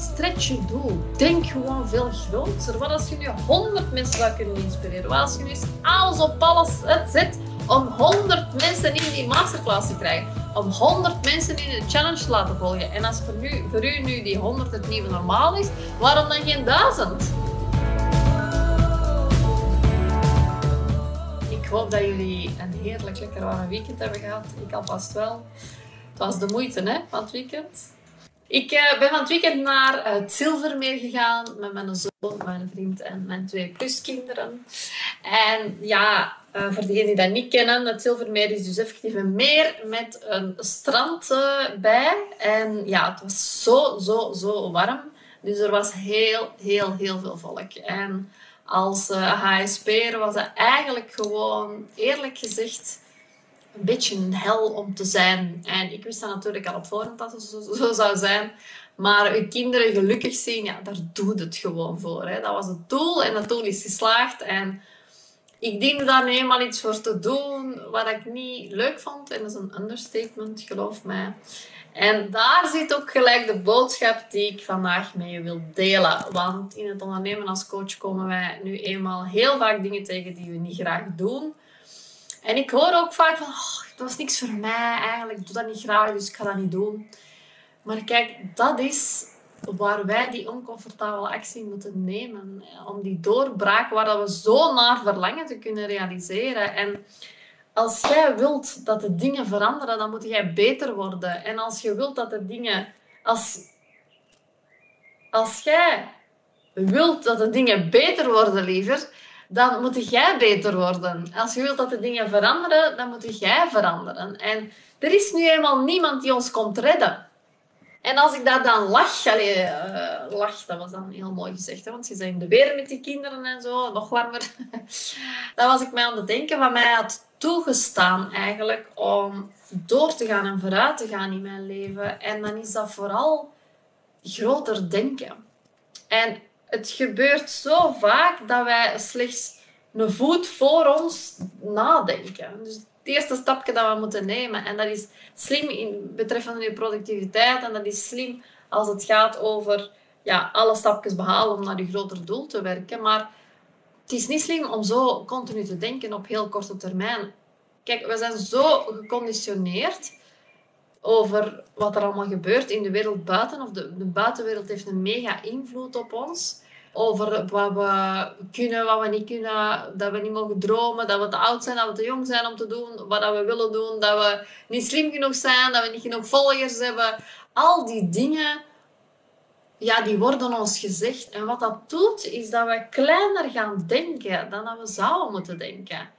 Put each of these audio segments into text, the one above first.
Stretch je doel. Denk gewoon veel groter. Wat als je nu 100 mensen zou kunnen inspireren? Wat als je nu alles op alles zet om 100 mensen in die masterclass te krijgen? Om 100 mensen in de challenge te laten volgen? En als voor, nu, voor u nu die 100 het nieuwe normaal is, waarom dan geen 1000? Ik hoop dat jullie een heerlijk lekker warm weekend hebben gehad. Ik alvast wel. Het was de moeite hè, van het weekend. Ik uh, ben van het weekend naar het Zilvermeer gegaan met mijn zoon, mijn vriend en mijn twee pluskinderen. En ja, uh, voor degenen die dat niet kennen, het Zilvermeer is dus effectief een meer met een strand bij. En ja, het was zo, zo, zo warm. Dus er was heel, heel, heel veel volk. En als HSP'er was het eigenlijk gewoon, eerlijk gezegd een beetje een hel om te zijn. En ik wist dat natuurlijk al op voorhand dat het zo, zo zou zijn. Maar je kinderen gelukkig zien, ja, daar doet het gewoon voor. Hè. Dat was het doel en dat doel is geslaagd. En ik diende daar nu eenmaal iets voor te doen wat ik niet leuk vond. En dat is een understatement, geloof mij. En daar zit ook gelijk de boodschap die ik vandaag met je wil delen. Want in het ondernemen als coach komen wij nu eenmaal heel vaak dingen tegen die we niet graag doen. En ik hoor ook vaak van, oh, dat was niks voor mij eigenlijk, ik doe dat niet graag, dus ik ga dat niet doen. Maar kijk, dat is waar wij die oncomfortabele actie moeten nemen. Om die doorbraak waar we zo naar verlangen te kunnen realiseren. En als jij wilt dat de dingen veranderen, dan moet jij beter worden. En als je wilt dat de dingen... Als, als jij wilt dat de dingen beter worden, liever, dan moet jij beter worden. Als je wilt dat de dingen veranderen, dan moet jij veranderen. En er is nu eenmaal niemand die ons komt redden. En als ik daar dan lach, allee, uh, lach, dat was dan heel mooi gezegd, want je zijn de weer met die kinderen en zo, nog warmer. dan was ik mij aan het denken wat mij had toegestaan eigenlijk om door te gaan en vooruit te gaan in mijn leven. En dan is dat vooral groter denken. En het gebeurt zo vaak dat wij slechts een voet voor ons nadenken. Dus het eerste stapje dat we moeten nemen. En dat is slim in betreffende je productiviteit. En dat is slim als het gaat over ja, alle stapjes behalen om naar je groter doel te werken. Maar het is niet slim om zo continu te denken op heel korte termijn. Kijk, we zijn zo geconditioneerd over wat er allemaal gebeurt in de wereld buiten. Of de, buitenwereld heeft een mega invloed op ons. Over wat we kunnen, wat we niet kunnen. Dat we niet mogen dromen. Dat we te oud zijn, dat we te jong zijn om te doen wat we willen doen. Dat we niet slim genoeg zijn. Dat we niet genoeg volgers hebben. Al die dingen, ja, die worden ons gezegd. En wat dat doet, is dat we kleiner gaan denken dan dat we zouden moeten denken.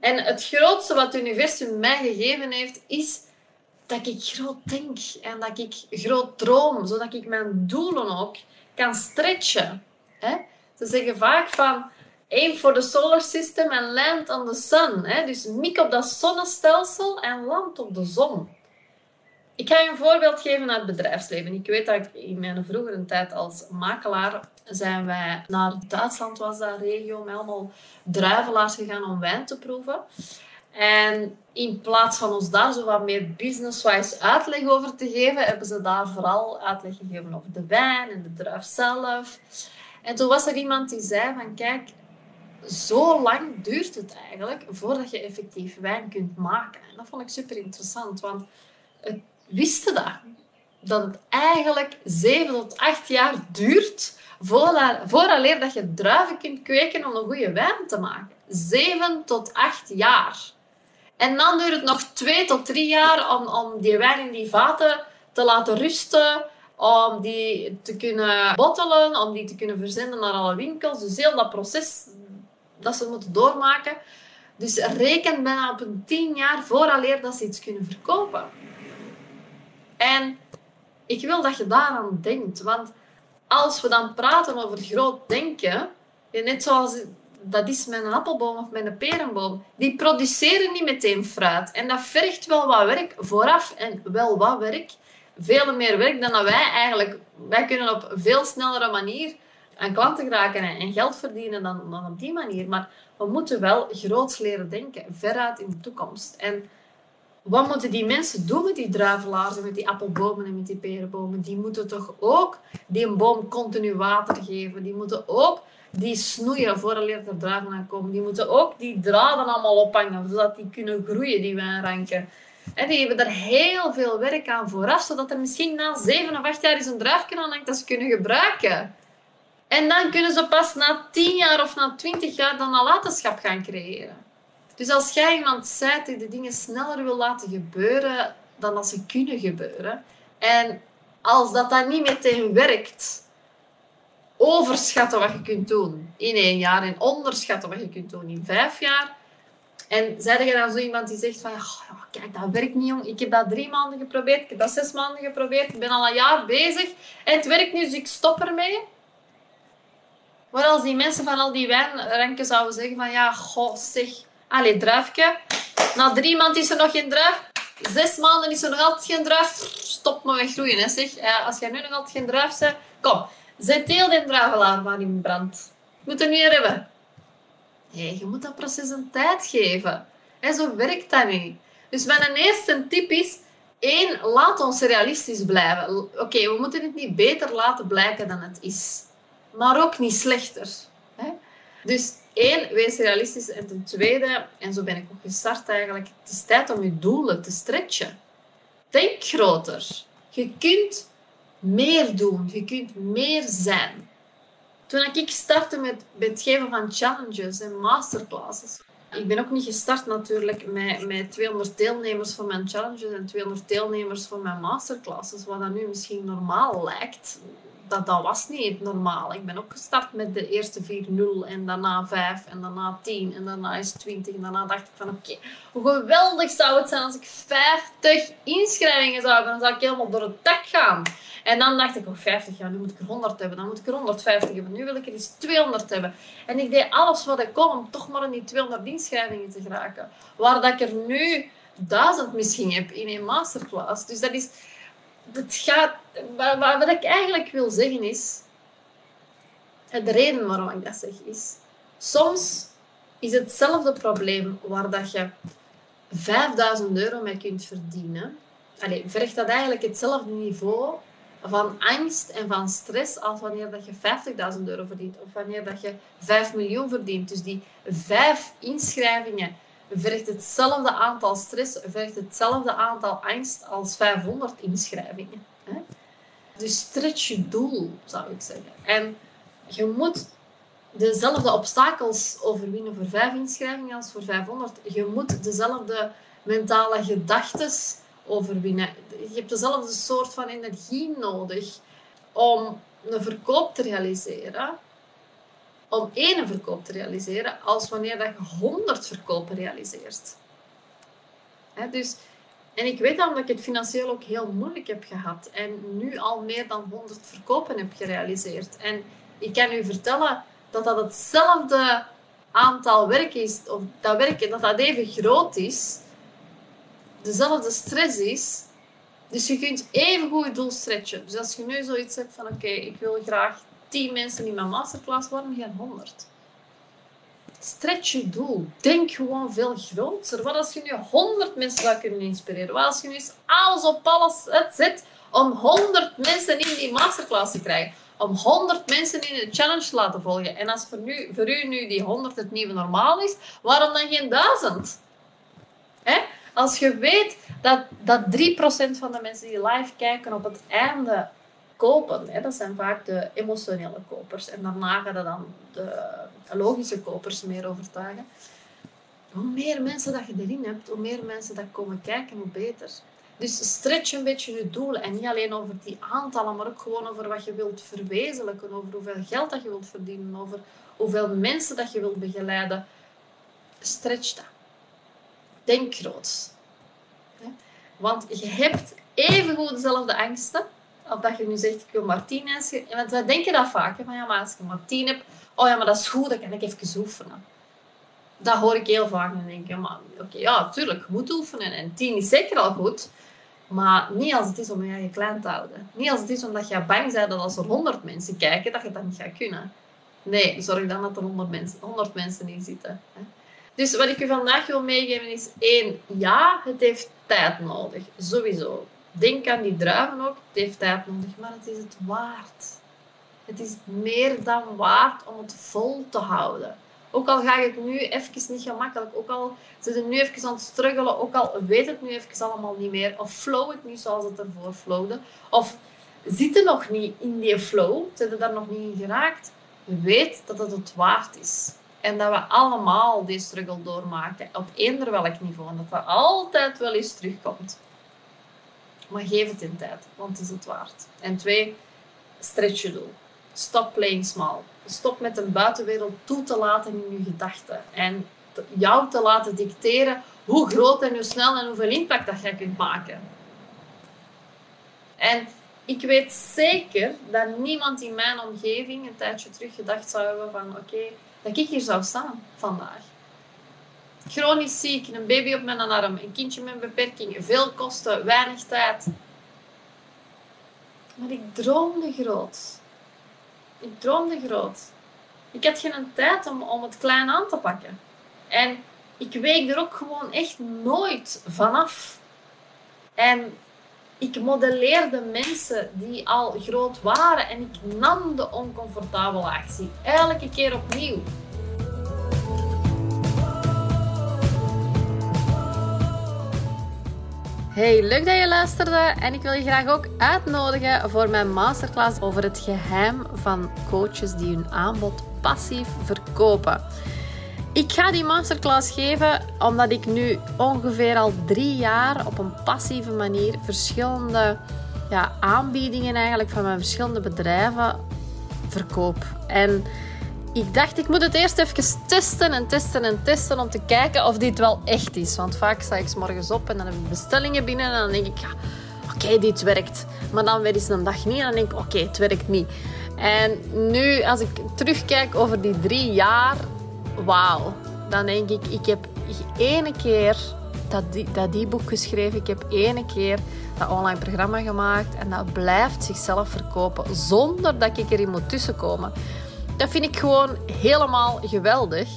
En het grootste wat het universum mij gegeven heeft, is dat ik groot denk en dat ik groot droom, zodat ik mijn doelen ook kan stretchen. Hè? Ze zeggen vaak van aim for the solar system and land on the sun. Hè? Dus mik op dat zonnestelsel en land op de zon. Ik ga je een voorbeeld geven uit het bedrijfsleven. Ik weet dat in mijn vroegere tijd als makelaar zijn wij naar Duitsland, was dat regio, met allemaal druivelaars gegaan om wijn te proeven. En in plaats van ons daar zo wat meer business-wise uitleg over te geven, hebben ze daar vooral uitleg gegeven over de wijn en de druif zelf. En toen was er iemand die zei van kijk, zo lang duurt het eigenlijk voordat je effectief wijn kunt maken. En dat vond ik super interessant, want het wisten dat. Dat het eigenlijk 7 tot 8 jaar duurt vooraleer dat je druiven kunt kweken om een goede wijn te maken. 7 tot 8 jaar. En dan duurt het nog twee tot drie jaar om, om die wijn in die vaten te laten rusten, om die te kunnen bottelen, om die te kunnen verzenden naar alle winkels. Dus heel dat proces dat ze moeten doormaken. Dus reken bijna op een tien jaar vooraleer dat ze iets kunnen verkopen. En ik wil dat je daaraan denkt, want als we dan praten over groot denken, net zoals dat is een appelboom of een perenboom. Die produceren niet meteen fruit. En dat vergt wel wat werk vooraf en wel wat werk. Veel meer werk dan dat wij eigenlijk... Wij kunnen op veel snellere manier aan klanten raken en geld verdienen dan, op die manier. Maar we moeten wel groots leren denken, veruit in de toekomst. En wat moeten die mensen doen met die druivelaars met die appelbomen en met die perenbomen? Die moeten toch ook die een boom continu water geven. Die moeten ook die snoeien voordat er druiven aankomen. Die moeten ook die draden allemaal ophangen, zodat die kunnen groeien, die wijnranken. En die hebben er heel veel werk aan vooraf, zodat er misschien na 7 of 8 jaar eens een druifje aan hangt dat ze kunnen gebruiken. En dan kunnen ze pas na 10 jaar of na 20 jaar dan nalatenschap gaan creëren. Dus als jij iemand zegt die de dingen sneller wil laten gebeuren dan dat ze kunnen gebeuren, en als dat dan niet meteen werkt, overschatten wat je kunt doen in één jaar en onderschatten wat je kunt doen in vijf jaar. En zei je dan zo iemand die zegt van, kijk, dat werkt niet, jong. Ik heb dat drie maanden geprobeerd, ik heb dat zes maanden geprobeerd, ik ben al een jaar bezig en het werkt nu, dus ik stop ermee. Maar als die mensen van al die wijnranken zouden zeggen van, ja, goh, zeg, Allee, druifje. Na drie maanden is er nog geen druif. Zes maanden is er nog altijd geen druif. Stop me met groeien, hè, zeg. als jij nu nog altijd geen druif bent, kom. Zet heel die druivelaar maar in brand. Je moet er niet hebben. Nee, je moet dat proces een tijd geven. En zo werkt dat niet. Dus mijn eerste tip is... één, laat ons realistisch blijven. Oké, we moeten het niet beter laten blijken dan het is. Maar ook niet slechter. Dus één, wees realistisch. En ten tweede, en zo ben ik ook gestart eigenlijk, het is tijd om je doelen te stretchen. Denk groter. Je kunt meer doen. Je kunt meer zijn. Toen ik startte met, het geven van challenges en masterclasses, ik ben ook niet gestart natuurlijk met, met 200 deelnemers voor mijn challenges en 200 deelnemers voor mijn masterclasses, wat dat nu misschien normaal lijkt dat, dat was niet normaal. Ik ben ook gestart met de eerste 4-0 en daarna 5 en daarna 10 en daarna is 20. En daarna dacht ik van oké, hoe geweldig zou het zijn als ik 50 inschrijvingen zou hebben. Dan zou ik helemaal door het dak gaan. En dan dacht ik, oh 50, ja, nu moet ik er 100 hebben. Dan moet ik er 150 hebben. Nu wil ik er eens 200 hebben. En ik deed alles wat ik kon om toch maar in die 200 inschrijvingen te geraken. Waar dat ik er nu 1000 misschien heb in een masterclass. Dus dat is gaat, wat, wat ik eigenlijk wil zeggen is, de reden waarom ik dat zeg is, soms is hetzelfde probleem waar dat je 5000 euro mee kunt verdienen. Allee, vergt dat eigenlijk hetzelfde niveau van angst en van stress als wanneer dat je 50.000 euro verdient of wanneer dat je 5 miljoen verdient. Dus die vijf inschrijvingen vergt hetzelfde aantal stress, vergt hetzelfde aantal angst als 500 inschrijvingen. Hè? Dus stretch je doel, zou ik zeggen. En je moet dezelfde obstakels overwinnen voor 5 inschrijvingen als voor 500. Je moet dezelfde mentale gedachten overwinnen. Je hebt dezelfde soort van energie nodig om een verkoop te realiseren om één verkoop te realiseren als wanneer dat je honderd verkopen realiseert. dus, en ik weet dat ik het financieel ook heel moeilijk heb gehad en nu al meer dan 100 verkopen heb gerealiseerd. En ik kan u vertellen dat dat hetzelfde aantal werk is, of dat werk dat dat even groot is, dezelfde stress is. Dus je kunt even goed doel stretchen. Dus als je nu zoiets hebt van oké, ik wil graag 10 mensen in mijn masterclass, waarom geen 100? Stretch je doel. Denk gewoon veel groter. Wat als je nu 100 mensen zou kunnen inspireren? Wat als je nu alles op alles zet om 100 mensen in die masterclass te krijgen? Om 100 mensen in de challenge te laten volgen. En als voor, nu, voor u nu die 100 het nieuwe normaal is, waarom dan geen 1000? Hè? Als je weet dat, dat 3% van de mensen die live kijken op het einde kopen. Hè. Dat zijn vaak de emotionele kopers. En daarna gaan er dan de logische kopers meer overtuigen. Hoe meer mensen dat je erin hebt, hoe meer mensen dat komen kijken, hoe beter. Dus stretch een beetje je doelen. En niet alleen over die aantallen, maar ook gewoon over wat je wilt verwezenlijken. Over hoeveel geld dat je wilt verdienen. Over hoeveel mensen dat je wilt begeleiden. Stretch dat. Denk groot. Want je hebt evengoed dezelfde angsten of dat je nu zegt, ik wil mensen. Want wij denken dat vaak. Van ja, maar als ik maar tien heb, oh ja, maar dat is goed, dan kan ik even oefenen. Dat hoor ik heel vaak. En denk maar oké, ja, tuurlijk, je moet oefenen. En tien is zeker al goed. Maar niet als het is om je eigen klein te houden. Niet als het is omdat je bang bent dat als er honderd mensen kijken, dat je dat niet gaat kunnen. Nee, zorg dan dat er honderd mensen, 10 mensen in zitten. Dus wat ik u vandaag wil meegeven is één, ja, het heeft tijd nodig, sowieso. Denk aan die druiven ook, het heeft tijd nodig, maar het is het waard. Het is meer dan waard om het vol te houden. Ook al ga ik het nu even niet gemakkelijk, ook al zit het nu even aan het struggelen, ook al weet het nu even allemaal niet meer, of flow het niet zoals het ervoor flowde, of zitten nog niet in die flow, zitten daar nog niet in geraakt, weet dat het het waard is. En dat we allemaal die struggle doormaken, op eender welk niveau. En dat er altijd wel eens terugkomt. Maar geef het in tijd, want het is het waard. En twee, stretch je doel. Stop playing small. Stop met de buitenwereld toe te laten in je gedachten. En jou te laten dicteren hoe groot en hoe snel en hoeveel impact dat jij kunt maken. En ik weet zeker dat niemand in mijn omgeving een tijdje terug gedacht zou hebben van oké, dat ik hier zou staan vandaag. Chronisch ziek, een baby op mijn arm, een kindje met een beperking, veel kosten, weinig tijd. Maar ik droomde groot. Ik droomde groot. Ik had geen tijd om, om het klein aan te pakken. En ik week er ook gewoon echt nooit vanaf. En ik modelleerde mensen die al groot waren en ik nam de oncomfortabele actie. Elke keer opnieuw. Hey, leuk dat je luisterde en ik wil je graag ook uitnodigen voor mijn masterclass over het geheim van coaches die hun aanbod passief verkopen. Ik ga die masterclass geven omdat ik nu ongeveer al drie jaar op een passieve manier verschillende ja, aanbiedingen eigenlijk van mijn verschillende bedrijven verkoop. En ik dacht, ik moet het eerst even testen en testen en testen om te kijken of dit wel echt is. Want vaak sta ik morgens op en dan heb ik bestellingen binnen en dan denk ik, ja, oké, dit werkt. Maar dan weer eens een dag niet en dan denk ik, oké, het werkt niet. En nu, als ik terugkijk over die drie jaar, wauw. Dan denk ik, ik heb ene keer dat, dat e-book geschreven. Ik heb ene keer dat online programma gemaakt. En dat blijft zichzelf verkopen zonder dat ik erin moet tussenkomen. Dat vind ik gewoon helemaal geweldig.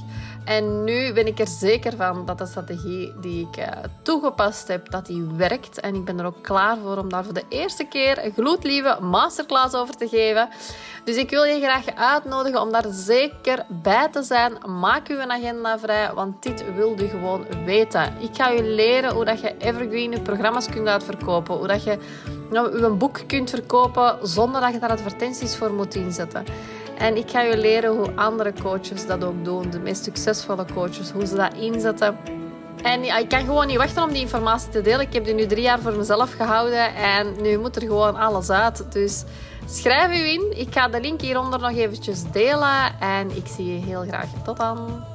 En nu ben ik er zeker van dat de strategie die ik uh, toegepast heb, dat die werkt. En ik ben er ook klaar voor om daar voor de eerste keer een gloedlieve masterclass over te geven. Dus ik wil je graag uitnodigen om daar zeker bij te zijn. Maak uw agenda vrij, want dit wil je gewoon weten. Ik ga je leren hoe dat je evergreen je programma's kunt uitverkopen. Hoe dat je nou, je boek kunt verkopen zonder dat je daar advertenties voor moet inzetten. En ik ga je leren hoe andere coaches dat ook doen. De meest succesvolle coaches, hoe ze dat inzetten. En ik kan gewoon niet wachten om die informatie te delen. Ik heb die nu drie jaar voor mezelf gehouden en nu moet er gewoon alles uit. Dus schrijf u in. Ik ga de link hieronder nog eventjes delen en ik zie je heel graag. Tot dan!